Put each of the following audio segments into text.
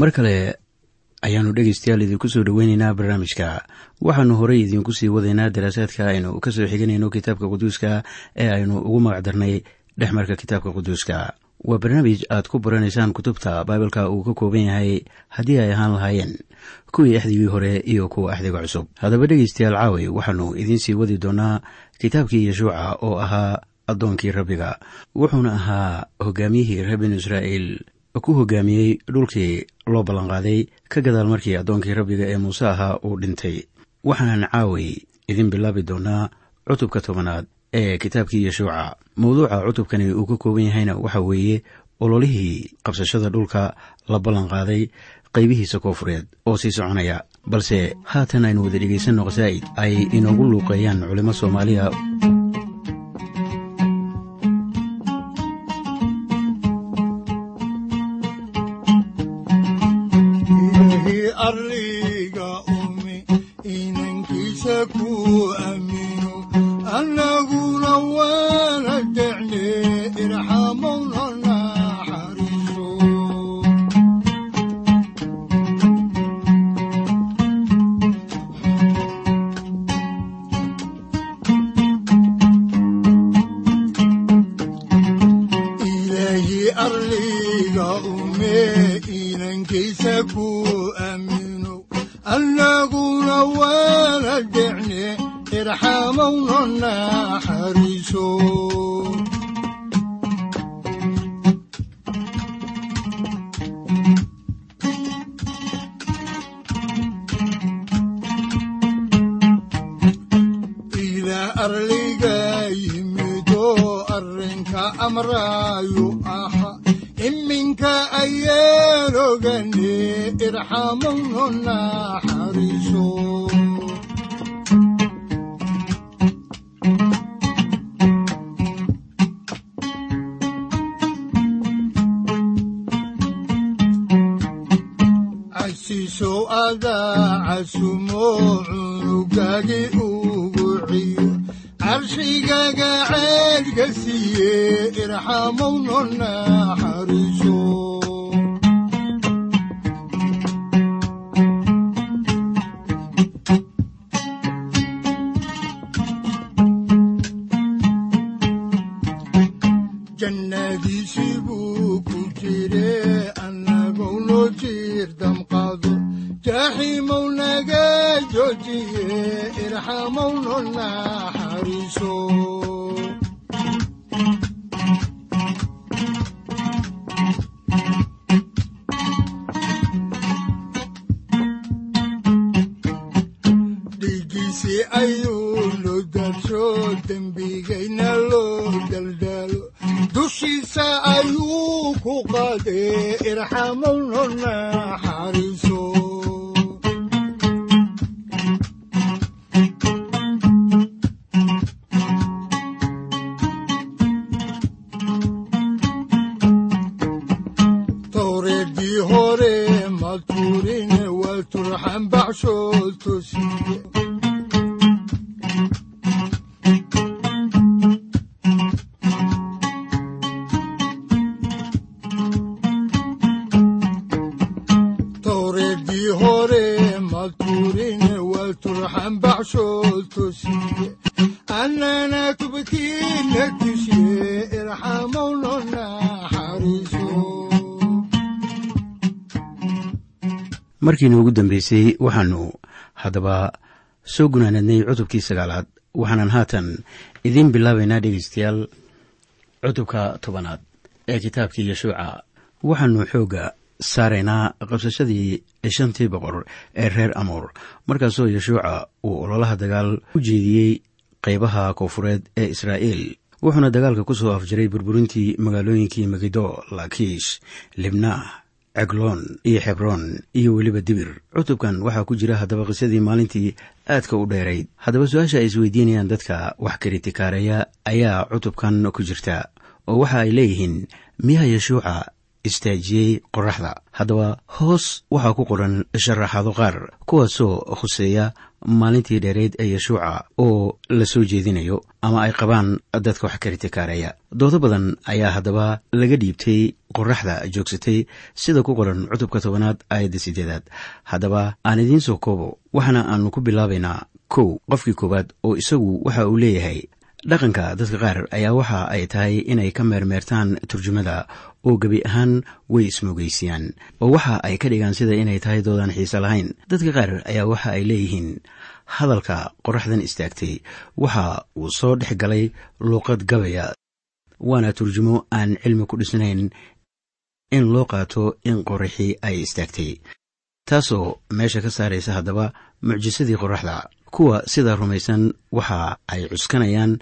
mar kale ayaannu dhegaystayaal idinku soo dhoweyneynaa barnaamijka. Waxaannu horey idiinku sii wadaynaa daraasaadka aynu ka soo xiganayno kitaabka quduuska ee aynu ugu magacdarnay dhexmarka kitaabka quduuska waa barnaamij aad ku baranaysaan kutubta baibalka uu ka kooban yahay haddii ay ahaan lahaayeen kuwii axdigii hore iyo kuwa axdiga cusub. Haddaba dhegaystayaal caawi waxaannu idiin sii wadi doonaa kitaabkii yeshuuca oo ahaa addoonkii rabbiga. Wuxuuna ahaa hogaamiyihii reer binu israa'iil ku hogaamiyey dhulkii loo ballanqaaday ka gadaal markii addoonkii rabbiga ee muuse ahaa uu dhintay. Waxaanan caaway idin bilaabi doonaa cutubka tobanaad ee kitaabkii yeshuuca. Mawduuca cutubkani uu ka kooban yahayna waxa weeye ololihii qabsashada dhulka la ballanqaaday qaybihiisa koofureed oo sii soconaya. Balse haatan aynu wada dhegaysanno khasaa'id ay inoogu luuqeeyaan culimo soomaaliya naxariiso ilaa arliga yimido arrinka amraayu aha iminka ayaan ogane irxamowna towreedii hore ma tuurine waa markiina ugu dambeysay waxaannu haddaba soo gunaanadnay cutubkii sagaalaad waxaanan haatan idiin bilaabaynaa dhegeystayaal cutubka tobanaad ee kitaabkii yeshuuca. Waxaannu xoogga saaraynaa qabsashadii shantii boqor ee reer amoor. Markaasoo yeshuuca uu ololaha dagaal u jeediyey qaybaha koonfureed ee israa'iil wuxuuna dagaalka ku soo afjiray burburintii magaalooyinkii megido laakiish libnah cegloon iyo xebroon iyo weliba dibir. Cutubkan waxaa ku jira haddaba qisadii maalintii aadka u dheerayd haddaba su'aasha ay isweydiinayaan dadka wax kiritikaareeya ayaa cutubkan ku jirta oo waxa ay leeyihiin miyaa yeshuuca istaajiyey qoraxda. Haddaba hoos waxaa ku qoran sharaxaado qaar kuwaasoo khuseeya maalintii dheerayd ee yeshuuca oo la soo jeedinayo ama ay qabaan dadka wax karitikaareeya doodo badan ayaa haddaba laga dhiibtay qoraxda joogsatay sida ku qoran cutubka tobanaad aayadda sideedaad haddaba aan idiin soo koobo waxaana aanu ku bilaabaynaa kow qofkii koowaad oo isagu waxa uu leeyahay. Dhaqanka dadka qaar ayaa waxa ay tahay inay ka meermeertaan turjumada oo gebi ahaan way ismogeysiyaan oo waxa ay ka dhigaan sida inay tahay doodaan xiise lahayn. Dadka qaar ayaa waxa ay leeyihiin hadalka qoraxdan istaagtay waxa uu soo dhex galay luuqad gabaya. Waana turjumo aan cilmi ku dhisnayn in loo qaato in qoraxii ay istaagtay. Taasoo meesha ka saaraysa haddaba mucjisadii qoraxda kuwa sidaa rumaysan waxa ay cuskanayaan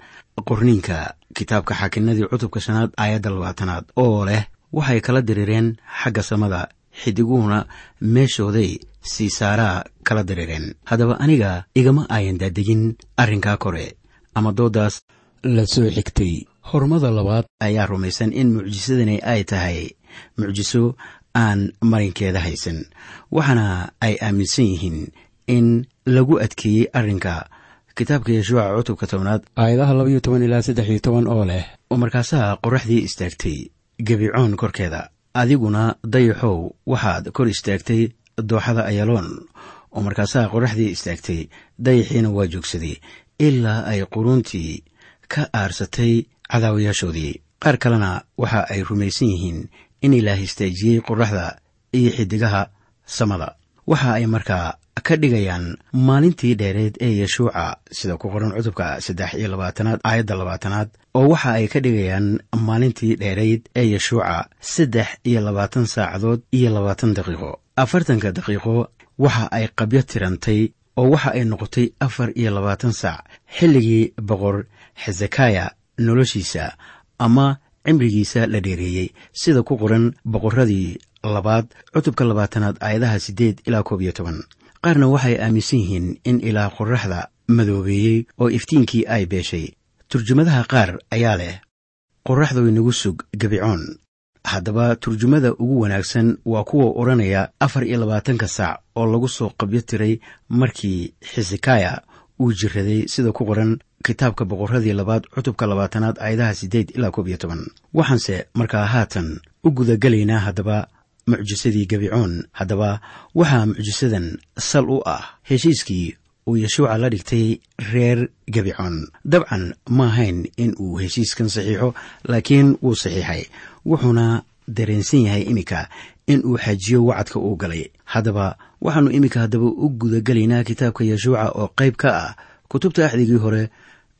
qorniinka. Kitaabka xaakinadii cutubka shanaad aayadda labaatanaad oo leh waxay kala diriireen xagga samada xidiguhuna meeshooday siisaaraa kala diriireen. Haddaba aniga igama ayan daadegin arrinkaa kore ama dooddaas la soo xigtay. Hormada labaad ayaa rumaysan in mucjisadani ay tahay mucjiso aan marinkeeda haysan waxaana ay aaminsan yihiin in lagu adkeeyey arrinka. Kitaabka yeshuuca cutubka tobnaad aayadaha labaiyo toban ilaa saddex iyo toban oo leh. Oo markaasaa qoraxdii istaagtay gebicoon korkeeda adiguna dayaxow waxaad kor istaagtay dooxada ayaloon oo markaasaa qoraxdii istaagtay dayaxiina waa joogsaday ilaa ay quruuntii ka aarsatay cadaawayaashoodii qaar kalena waxa ay rumaysan yihiin in ilaah istaajiyey qoraxda iyo xidigaha samada. Waxa ay markaa ka dhigayaan maalintii dheereed ee yeshuuca. Sida ku qoran cutubka saddex iyo labaatanaad aayadda labaatanaad oo waxa ay ka dhigayaan maalintii dheerayd ee yeshuuca saddex iyo labaatan saacadood iyo labaatan daqiiqo. Afartanka daqiiqo waxa ay qabyo tirantay oo waxa ay noqotay afar iyo labaatan saac xilligii boqor xesakaya noloshiisa ama cimrigiisa la dheereeyey. Sida ku qoran boqorradii labaad cutubka labaatanaad aayadaha siddeed ilaa koob iyo toban qaarna waxay aaminsan yihiin in ilaa qoraxda madoobeeyey oo iftiinkii ay beeshay. Turjumadaha qaar ayaa leh qoraxdu inagu sug gebicoon haddaba turjumada ugu wanaagsan waa kuwa odhanaya afar iyo labaatanka saac oo lagu soo qabyo tiray markii xisakaya uu jiraday sida ku qoran kitaabka boqorradii labaad cutubka labaatanaad aayadaha siddeed ilaa koob iyo toban. Waxaanse markaa haatan u gudagelaynaa haddaba mucjisadii gebicoon haddaba waxaa mucjisadan sal u ah heshiiskii uu yeshuuca la dhigtay reer gebicoon dabcan ma ahayn in uu heshiiskan saxiixo laakiin wuu saxiixay wuxuuna dareensan yahay iminka in uu xajiyo wacadka uu galay. Haddaba waxaannu iminka haddaba u gudagelaynaa kitaabka yeshuuca oo qayb ka ah kutubta axdigii hore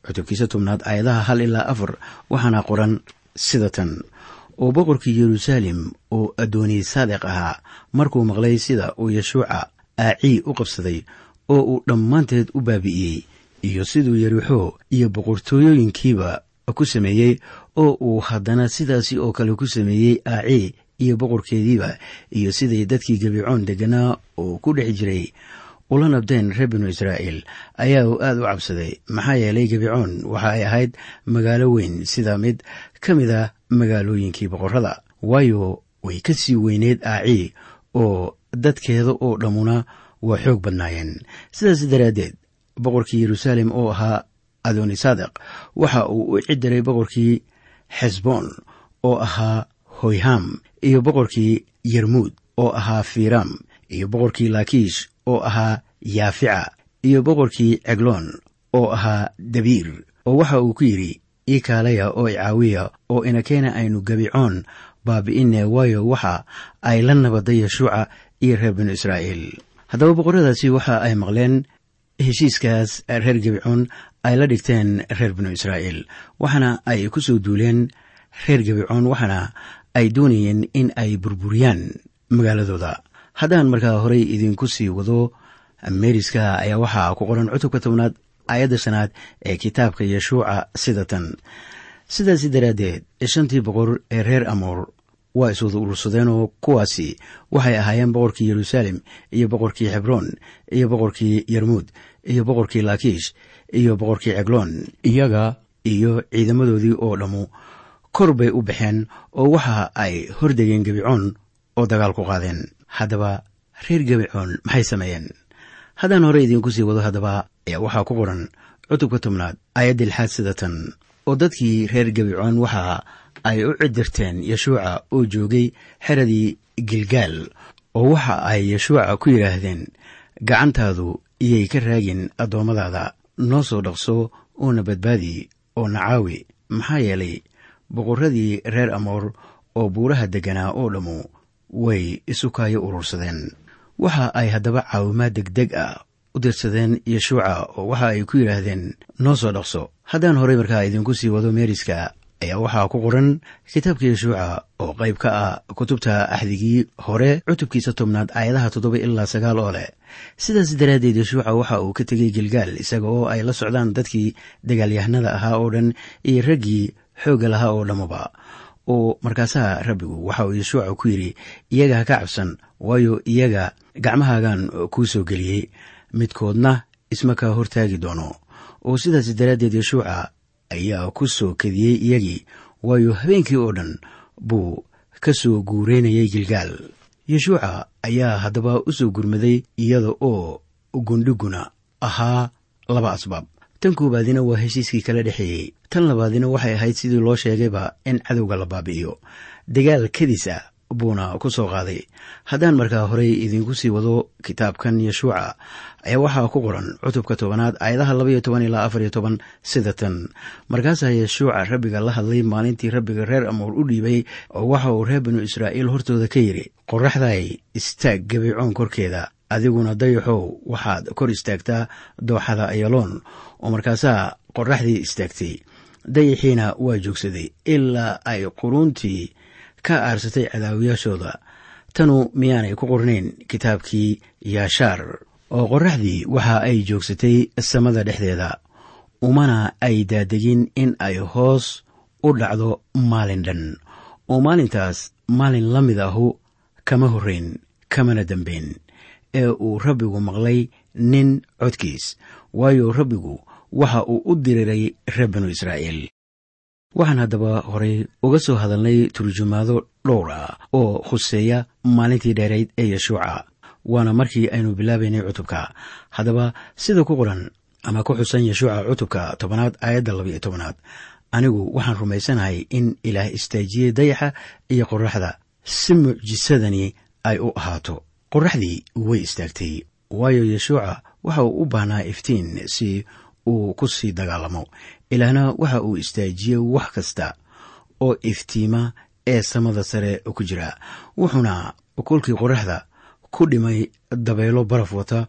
cutubkiisa tobnaad aayadaha hal ilaa afar waxaana qoran sida tan oo boqorkii yeruusaalem oo addooniy saadeq ahaa markuu maqlay sida uu yeshuuca aacii u qabsaday oo uu dhammaanteed u baabi'iyey iyo siduu yerixo iyo boqortooyooyinkiiba ku sameeyey oo uu haddana sidaasi oo kale ku sameeyey aacii iyo boqorkeediiba iyo siday dadkii gebicoon degganaa oo ku dhex jiray ula nabdeen reer binu israa'iil ayaa uu aad u cabsaday. Maxaa yeelay gebicoon waxa ay ahayd magaalo weyn sida mid ka mid a magaalooyinkii boqorrada. Waayo way ka sii weyneed aacii oo dadkeeda oo dhammuna waa xoog badnaayeen. Sidaas daraaddeed boqorkii yeruusaalem oo ahaa adonisadeq waxa uu u cidiray boqorkii xesboon oo ahaa hoyham iyo boqorkii yermuud oo ahaa firam iyo boqorkii laakiish oo ahaa yaafica iyo boqorkii cegloon oo ahaa dabiir oo waxa uu ku yidhi ii kaalaya oo icaawiya oo inakeena aynu gabicoon baabi'ine waayo waxa ay la nabaday yeshuuca iyo reer binu israa'iil. Haddaba boqoradaasi waxa ay maqleen heshiiskaas reer gabicoon ay la dhigteen reer binu israa'iil waxaana ay ku soo duuleen reer gabicoon waxaana ay doonayeen in ay burburiyaan magaaladooda. Haddaan markaa horey idinku sii wado meeriska ayaa waxaa ku qoran cutubka tobnaad aayadda shanaad ee kitaabka yeshuuca sida tan. Sidaasi daraaddeed shantii boqor ee reer amoor waa iswada urursadeen oo kuwaasi waxay ahaayeen boqorkii yeruusaalem iyo boqorkii xebroon iyo boqorkii yarmuud iyo boqorkii laakiish iyo boqorkii cegloon iyaga iyo ciidamadoodii oo dhammu kor bay u baxeen oo waxa ay hordegeen gebicoon oo dagaal ku qaadeen. Haddaba reer gebicoon maxay sameeyeen haddaan hore idiinku sii wado haddaba ayaa waxaa ku qoran cutubka tobnaad aayadda lixaad sida tan oo dadkii reer gebicoon waxa ay u cidirteen yeshuuca oo joogay xeradii gilgaal oo waxa ay yeshuuca ku yidhaahdeen gacantaadu iyay ka raagin addoommadaada noo soo dhaqso oona badbaadi oo nacaawi maxaa yeelay boqorradii reer amoor oo buuraha degganaa oo dhammu way isu kaayo urursadeen waxa ay haddaba caawimaad degdeg ah u dirsadeen yeshuuca oo waxa ay ku yidhaahdeen noo soo dhaqso. Haddaan horey markaa idinku sii wado meeriska ayaa waxaa ku qoran kitaabka yeshuuca oo qayb ka ah kutubta axdigii hore cutubkiisa tobnaad aayadaha toddoba ilaa sagaal oo leh. Sidaas daraaddeed yeshuuca waxa uu ka tegey gilgaal isaga oo ay la socdaan dadkii dagaalyahanada ahaa oo dhan iyo raggii xoogga lahaa oo dhammuba oo markaasaa rabbigu waxa uu yeshuuca ku yidhi iyaga ha ka cabsan waayo iyaga gacmahaagan kuu soo geliyey. Midkoodna isma kaa hortaagi doono. Oo sidaas daraaddeed yeshuuca ayaa ku soo kadiyey iyagii waayo habeenkii oo dhan buu ka soo guureynayay gilgaal. Yeshuuca ayaa haddaba u soo gurmaday iyada oo gundhiguna ahaa laba asbaab tan koowaadina waa heshiiskii kala dhexeeyey. Tan labaadina waxay ahayd sidii loo sheegayba in cadowga la baabi'iyo. Dagaal kadis ah buuna ku soo qaaday. Haddaan markaa horey idinku sii wado kitaabkan yeshuuca ayaa waxaa ku qoran cutubka tobanaad aayadaha labaiyo toban ilaa afariyo toban sida tan. Markaasaa yeshuuca rabbiga la hadlay maalintii rabbiga reer amoor u dhiibay oo waxa uu reer binu israa'iil hortooda ka yidhi qoraxday istaag gabicoon korkeeda adiguna dayaxow waxaad kor istaagtaa dooxada ayaloon oo markaasaa qoraxdii istaagtay. Dayaxiina waa joogsaday ilaa ay quruuntii ka aarsatay cadaawiyaashooda tanu miyaanay ku qornayn kitaabkii yaashaar oo qoraxdii waxa ay joogsatay samada dhexdeeda. Umana ay daadegin in ay hoos u dhacdo maalin dhan. Oo maalintaas maalin la mid ahu kama horrayn kamana dambayn ee uu rabbigu maqlay nin codkiis. Waayo rabbigu waxa uu u diriray reer banu israa'iil. Waxaan haddaba horey uga soo hadalnay turjumaado dhowr ah oo khuseeya maalintii dheerayd ee yeshuuca waana markii aynu bilaabaynay cutubka. Haddaba sida ku qoran ama ku xusan yeshuuca cutubka tobanaad aayadda labaiyo tobanaad anigu waxaan rumaysanahay in ilaah istaajiyey dayaxa iyo qoraxda si mucjisadani ay u ahaato qoraxdii way istaagtay waayo yeshuuca waxa uu u baahnaa iftiin si uu ku sii dagaalamo. Ilaahna waxa uu istaajiyey wax kasta oo iftiima ee samada sare ku jira wuxuuna kolkii qoraxda ku dhimay dabaylo baraf wata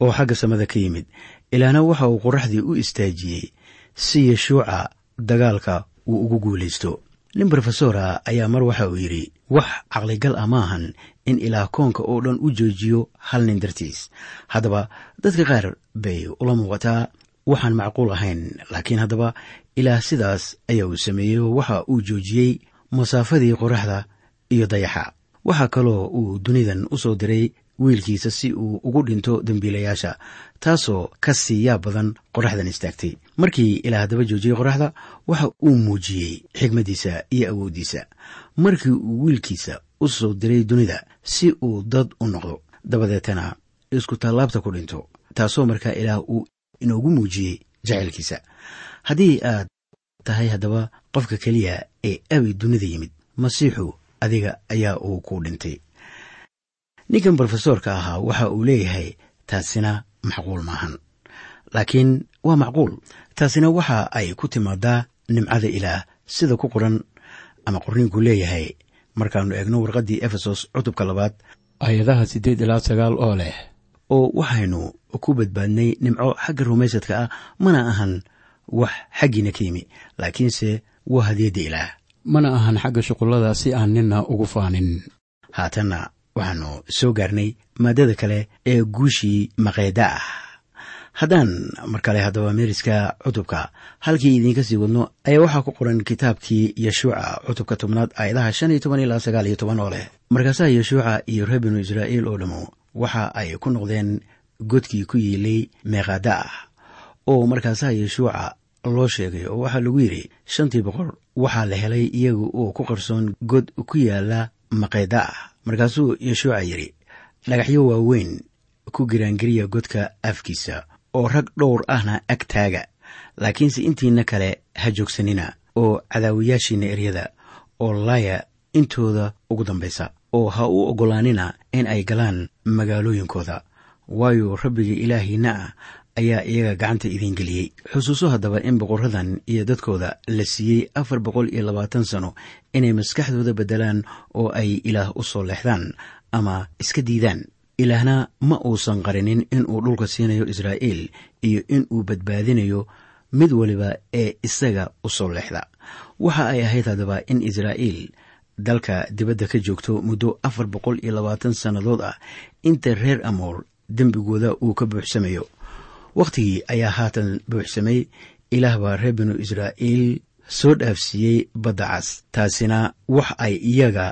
oo xagga samada ka yimid. Ilaahna waxa uu qoraxdii u istaajiyey si yeshuuca dagaalka uu ugu guulaysto nin rofesora ayaa mar waxa uu yidhi wax caqligal ah maahan in ilaah koonka oo dhan u joojiyo hal nin dartiis. Haddaba dadka qaar bay ula muuqataa waxaan macquul ahayn laakiin haddaba ilaah sidaas ayaa uu sameeyey oo waxa uu joojiyey masaafadii qoraxda iyo dayaxa. Waxaa kaloo uu dunidan u soo diray wiilkiisa si uu ugu dhinto dembiilayaasha taasoo ka sii yaab badan qoraxdan istaagtay. Markii ilaah haddaba joojiyey qoraxda waxa uu muujiyey xigmaddiisa iyo awooddiisa markii uu wiilkiisa u soo diray dunida si uu dad u noqdo dabadeetana isku tallaabta ku dhinto taasoo markaa ilaah uu inoogu muujiyey jacaylkiisa. Haddii aad tahay haddaba qofka keliya ee abi dunida yimid masiixu adiga ayaa uu ku dhintay ninkan brofesoorka ahaa waxa uu leeyahay taasina macquul maahan laakiin waa macquul. Taasina waxa ay ku timaadaa nimcada ilaah sida ku qoran ama qorniinku leeyahay. Markaannu eegno warqaddii efesos cutubka labaad ayadaha siddeed ilaa sagaal oo leh. oo waxaynu ku badbaadnay nimco xagga rumaysadka ah mana ahan wax xaggiina ka yimi laakiinse waa hadiyadda ilaah. Mana ahan xagga shuqullada si aan ninna ugu faanin. Haatanna waxaannu soo gaarnay maaddada kale ee guushii maqeeda ah. Haddaan mar kale haddaba meeriska cutubka halkii idiinka sii wadno ayaa waxaa ku qoran kitaabkii yeshuuca cutubka tobnaad aayadaha shan iyo toban ilaa sagaal iyo toban oo leh. Markaasaa yeshuuca iyo reer binu israa'iil oo dhammu waxa ay ku noqdeen godkii ku yiilay meeqaada ah oo markaasaa yeshuuca loo sheegay oo waxaa lagu yidhi shantii boqor waxaa la helay iyaga oo ku qarsoon god ku yaalla maqeeda ah markaasuu yeshuuca yidhi dhagaxyo waaweyn ku giraangiriya godka afkiisa oo rag dhowr ahna ag taaga. Laakiinse intiina kale ha joogsanina oo cadaawayaashiinna eryada oo laaya intooda ugu dambaysa oo ha u oggolaanina in ay galaan magaalooyinkooda. Waayo rabbiga ilaahiinna ah ayaa iyaga gacanta idiin geliyey. Xusuuso haddaba in boqoradan iyo dadkooda la siiyey afar boqol iyo labaatan sano inay maskaxdooda beddelaan oo ay ilaah u soo leexdaan ama iska diidaan. Ilaahna ma uusan qarinin inuu dhulka siinayo israa'iil iyo inuu badbaadinayo mid waliba ee isaga u soo leexda. Waxa ay ahayd haddaba in israa'iil dalka dibadda ka joogto muddo afar boqol iyo labaatan sannadood ah inta reer amoor dembigooda uu ka buuxsamayo wakhtigii ayaa haatan buuxsamay. Ilaah baa reer binu israa'iil soo dhaafsiiyey badda cas taasina wax ay iyaga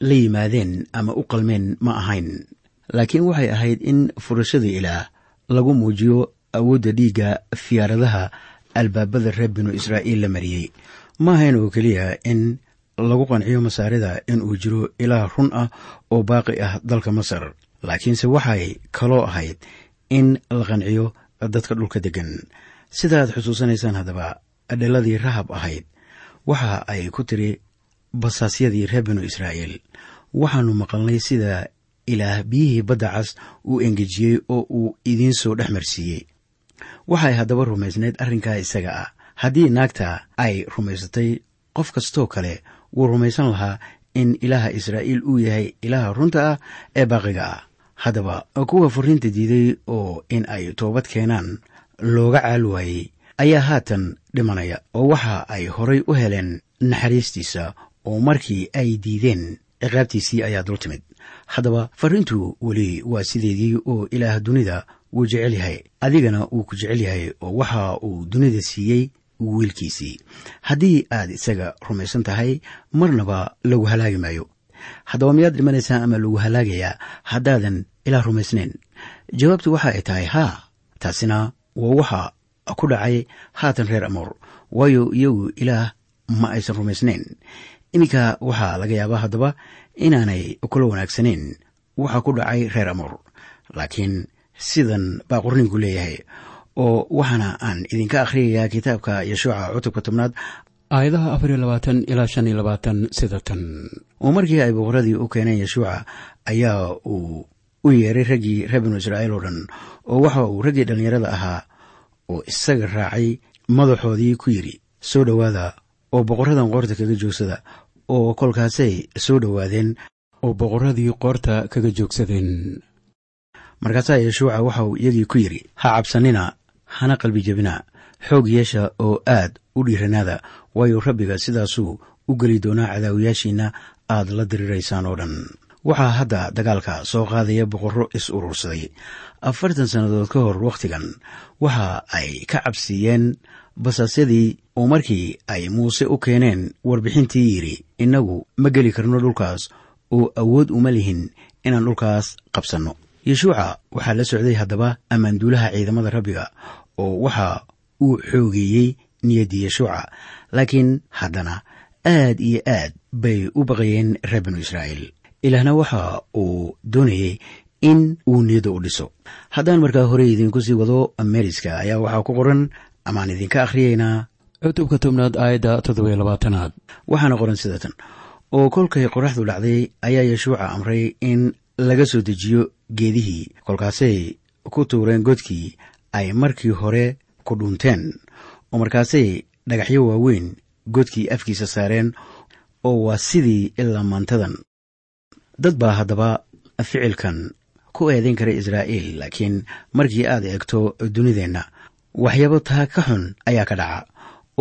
la yimaadeen ama u qalmeen ma ahayn. Laakiin waxay ahayd in furashada ilaah lagu muujiyo awoodda dhiigga fiyaaradaha albaabada reer binu israa'iil la mariyey. Ma ahayn oo keliya in lagu qanciyo masaarida inuu jiro ilaah run ah oo baaqi ah dalka masar. Laakiinse waxay kaloo ahayd in la qanciyo dadka dhulka deggan. Sidaaad xusuusanaysaan haddaba dheladii rahab ahayd waxa ay ku tiri basaasyadii reer binu israa'iil waxaannu maqalnay sida ilaah biyihii badda cas uu engejiyey oo uu idiin soo dhex marsiiyey. Waxay haddaba rumaysnayd arrinkaa isaga ah. Haddii naagta ay rumaysatay qof kastoo kale wuu rumaysan lahaa in ilaaha israa'iil uu yahay ilaaha runta ah ee baaqiga ah haddaba kuwa furiinta diiday oo in ay toobad keenaan looga caal waayey ayaa haatan dhimanaya oo waxa ay horay u heleen naxariistiisa oo markii ay diideen ciqaabtiisii ayaa dul timid. Haddaba fariintu weli waa sideedii oo ilaah dunida wuu jecel yahay adigana wuu ku jecel yahay oo waxa uu dunida siiyey wiilkiisii. Haddii aad isaga rumaysan tahay marnaba lagu halaagi maayo haddaba miyaad dhimanaysaa ama lagu halaagayaa haddaadan ilaah rumaysnayn. Jawaabtu waxa ay tahay haa taasina waa waxa ku dhacay haatan reer amoor. Waayo iyagu ilaah ma aysan rumaysnayn. Iminka waxaa laga yaabaa haddaba inaanay kula wanaagsanayn waxa ku dhacay reer amoor. Laakiin sidan baa qorninku leeyahay oo waxaana aan idinka akhriyayaa kitaabka yeshuuca cutubka tobnaad aayadaha afar iyo labaatan ilaa shan iyo labaatan sida tan. Oo markii ay boqoradii u keeneen yeshuuca ayaa uu u yeeray raggii reer binu israa'iil oo dhan oo waxa uu raggii dhallinyarada ahaa oo isaga raacay madaxoodii ku yidhi soo dhowaada oo boqoradan qoorta kaga joogsada oo kolkaasay soo dhowaadeen oo boqorradii qoorta kaga joogsadeen. Markaasaa yeshuuca waxa uu iyagii ku yidhi ha cabsanina hana qalbi jebina xoog yeesha oo aad u dhiiranaada waayo rabbiga sidaasuu u geli doonaa cadaawayaashiinna aad la diriraysaan oo dhan waxaa hadda dagaalka soo qaadaya boqorro is urursaday. Afartan sannadood ka hor wakhtigan waxa ay ka cabsiiyeen basaasyadii oo markii ay muuse u keeneen warbixintii yidhi innagu ma geli karno dhulkaas oo awood uma lihin inaan dhulkaas qabsanno. Yeshuuca waxaa la socday haddaba ammaanduulaha ciidamada rabbiga oo waxa uu xoogeeyey niyaddii yeshuuca. Laakiin haddana aad iyo aad bay u baqayeen reer binu israa'iil ilaahna waxa uu doonayey in uu niyadda u dhiso. Haddaan markaa hore idinku sii wado meeriska ayaa waxaa ku qoran amaan idinka akhriyaynaa cutubka tobnaad aayadda toddobiyo labaatanaad. Waxaana qoran sida tan oo kolkay qoraxdu dhacday ayaa yeshuuca amray in laga soo dejiyo geedihii kolkaasay ku tuureen godkii ay markii hore ku dhunteen oo markaasay dhagaxyo waaweyn godkii afkiisa saareen oo waa sidii ilaa maantadan dad baa haddaba ficilkan ku eedayn kara israa'iil laakiin markii aad eegto dunideenna waxyaabo taa ka xun ayaa ka dhaca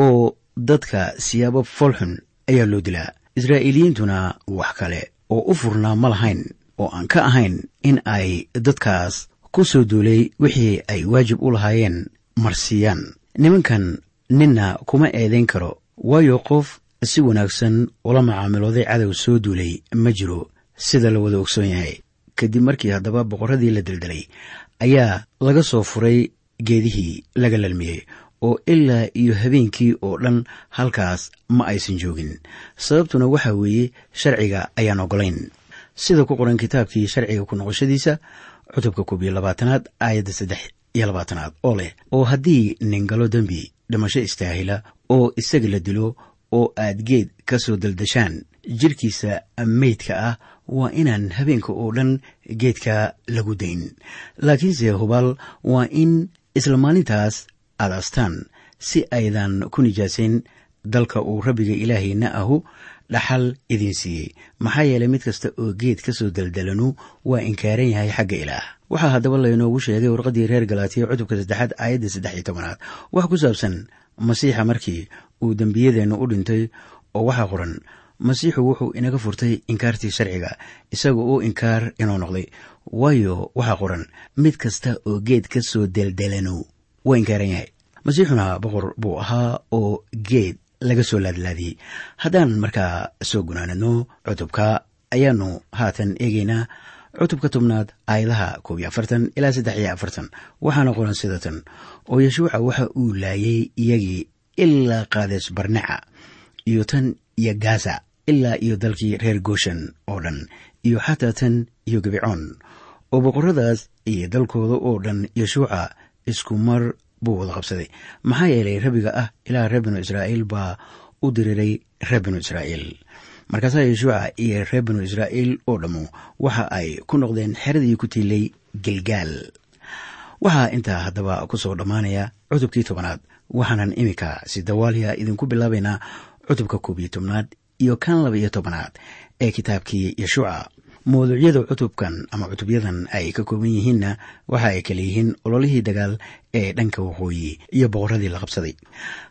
oo dadka siyaabo folxun ayaa loo dilaa. Israa'iiliyiintuna wax kale oo u furnaa ma lahayn oo aan ka ahayn in ay dadkaas ku soo duulay wixii ay waajib u lahaayeen marsiiyaan nimankan ninna kuma eedayn karo waayo qof si wanaagsan ula macaamilooday cadow soo duulay ma jiro sida la wada ogsoon yahay. Kadib markii haddaba boqorradii la deldelay ayaa laga soo furay geedihii laga lalmiyey oo ilaa iyo habeenkii oo dhan halkaas ma aysan joogin. Sababtuna waxaa weeye sharciga ayaan ogolayn sida ku qoran kitaabkii sharciga ku noqoshadiisa cutubka koob iyo labaatanaad aayadda saddex iyo labaatanaad oo leh oo haddii nin galo dembi dhimasho istaahila oo isaga la dilo oo aad geed ka soo daldashaan jidhkiisa meydka ah waa inaan habeenka oo dhan geedka lagu dayn. Laakiinse hubaal waa in isla maalintaas aad astaan si aydan ku nijaasayn dalka uu rabbiga ilaahayna ahu dhaxal idiin siiyey. Maxaa yeelay mid kasta oo geed ka soo daldalanu waa inkaaran yahay xagga ilaah. Waxaa haddaba laynoogu sheegay warqaddii reer galaatiya cutubka saddexaad aayadda saddex iyo tobanaad. Wax ku saabsan masiixa markii uu dembiyadeennu u dhintay oo waxaa qoran masiixu wuxuu inaga furtay inkaartii sharciga isaga uu inkaar inoo noqday. Waayo waxaa qoran mid kasta oo geed ka soo deldelanu waa inkaaran yahay. Masiixuna boqor buu ahaa oo geed laga soo laadlaadiyey. Haddaan markaa soo gunaanadno cutubka ayaanu haatan eegaynaa cutubka tobnaad aayadaha koob iyo afartan ilaa saddex iyo afartan. Waxaana qoran sidatan oo yeshuuca waxa uu laayay iyagii ilaa qaades barneca iyo tan iyo gaza ilaa iyo dalkii reer gooshan oo dhan iyo xataa tan iyo gebicoon oo boqorradaas iyo dalkooda oo dhan yeshuuca isku mar buu wada qabsaday. Maxaa yeelay rabbiga ah ilaa reer binu israa'iil baa u diriiray reer binu israa'iil. Markaasaa yeshuuca iyo reer binu israa'iil oo dhammu waxa ay ku noqdeen xeradii ku tiilay gilgaal. Waxaa intaa haddaba ku soo dhammaanaya cutubkii tobanaad waxaanan iminka si dawaaliya idinku bilaabaynaa cutubka koob iyo tobnaad iyo kan laba iyo tobanaad ee kitaabkii yeshuuca mawduucyada cutubkan ama cutubyadan ay ka kooban yihiinna waxa ay kale yihiin ololihii dagaal ee dhanka waqooyi iyo boqorradii la qabsaday.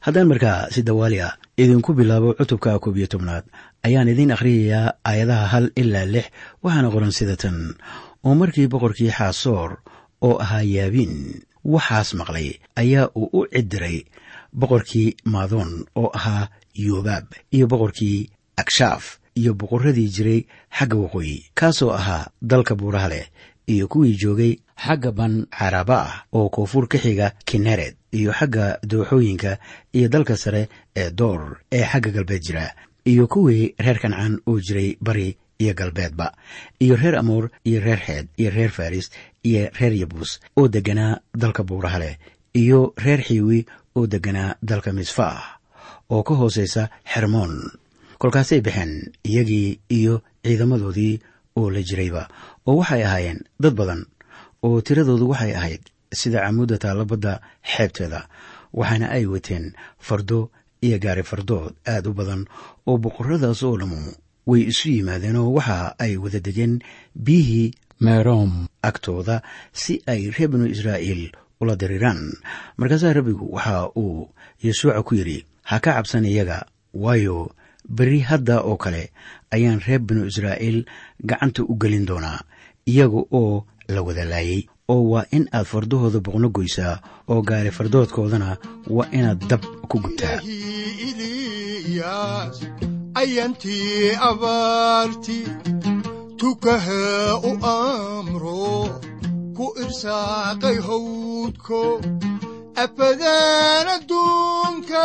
Haddaan markaa si dawaaliya idinku bilaabo cutubka koob iyo tobnaad ayaan idiin akhriyayaa aayadaha hal ilaa lix waxaana qoran sida tan. Oo markii boqorkii xaasoor oo ahaa yaabiin waxaas maqlay ayaa uu u cidiray boqorkii maadoon oo ahaa yobaab iyo boqorkii agshaaf iyo boqorradii jiray xagga waqooyi kaasoo ahaa dalka buuraha leh iyo kuwii joogay xagga ban caraba ah oo koonfur ka xiga kinered iyo xagga dooxooyinka iyo dalka sare ee door ee xagga galbeed jira iyo kuwii reer kancaan oo jiray bari iyo galbeedba iyo reer amoor iyo reer xeed iyo reer faris iyo reer yabuus oo degganaa dalka buuraha leh iyo reer xiiwi oo degganaa dalka misfaah oo ka hoosaysa xermoon kolkaasay baxeen iyagii iyo ciidamadoodii oo la jirayba oo waxay ahaayeen dad badan oo tiradoodu waxay ahayd sida camuudda taallabadda xeebteeda waxaana ay wateen fardo iyo gaari fardood aad u badan oo boqorradaas oo dhammu way isu yimaadeen oo waxa ay wada degeen biyihii merom agtooda si ay reer binu israa'iil ula diriiraan. Markaasaa rabbigu waxa uu yeshuuca ku yidhi ha ka cabsan iyaga waayo berri hadda oo kale ayaan reer binu israa'iil gacanta u gelin doonaa iyaga oo la wada laayay oo waa in aad fardahooda boqno goysaa oo gaari fardoodkoodana waa inaad dab ku gubtaa. Ayantii abaarti tukaha u amro ku irsaaqay hawdko afadan adduunka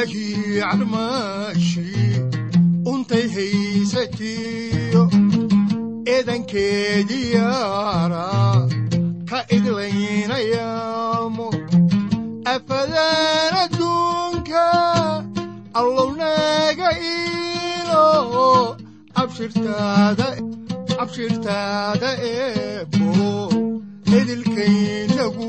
ilaahii abshirtaada eebbo idilkaynagu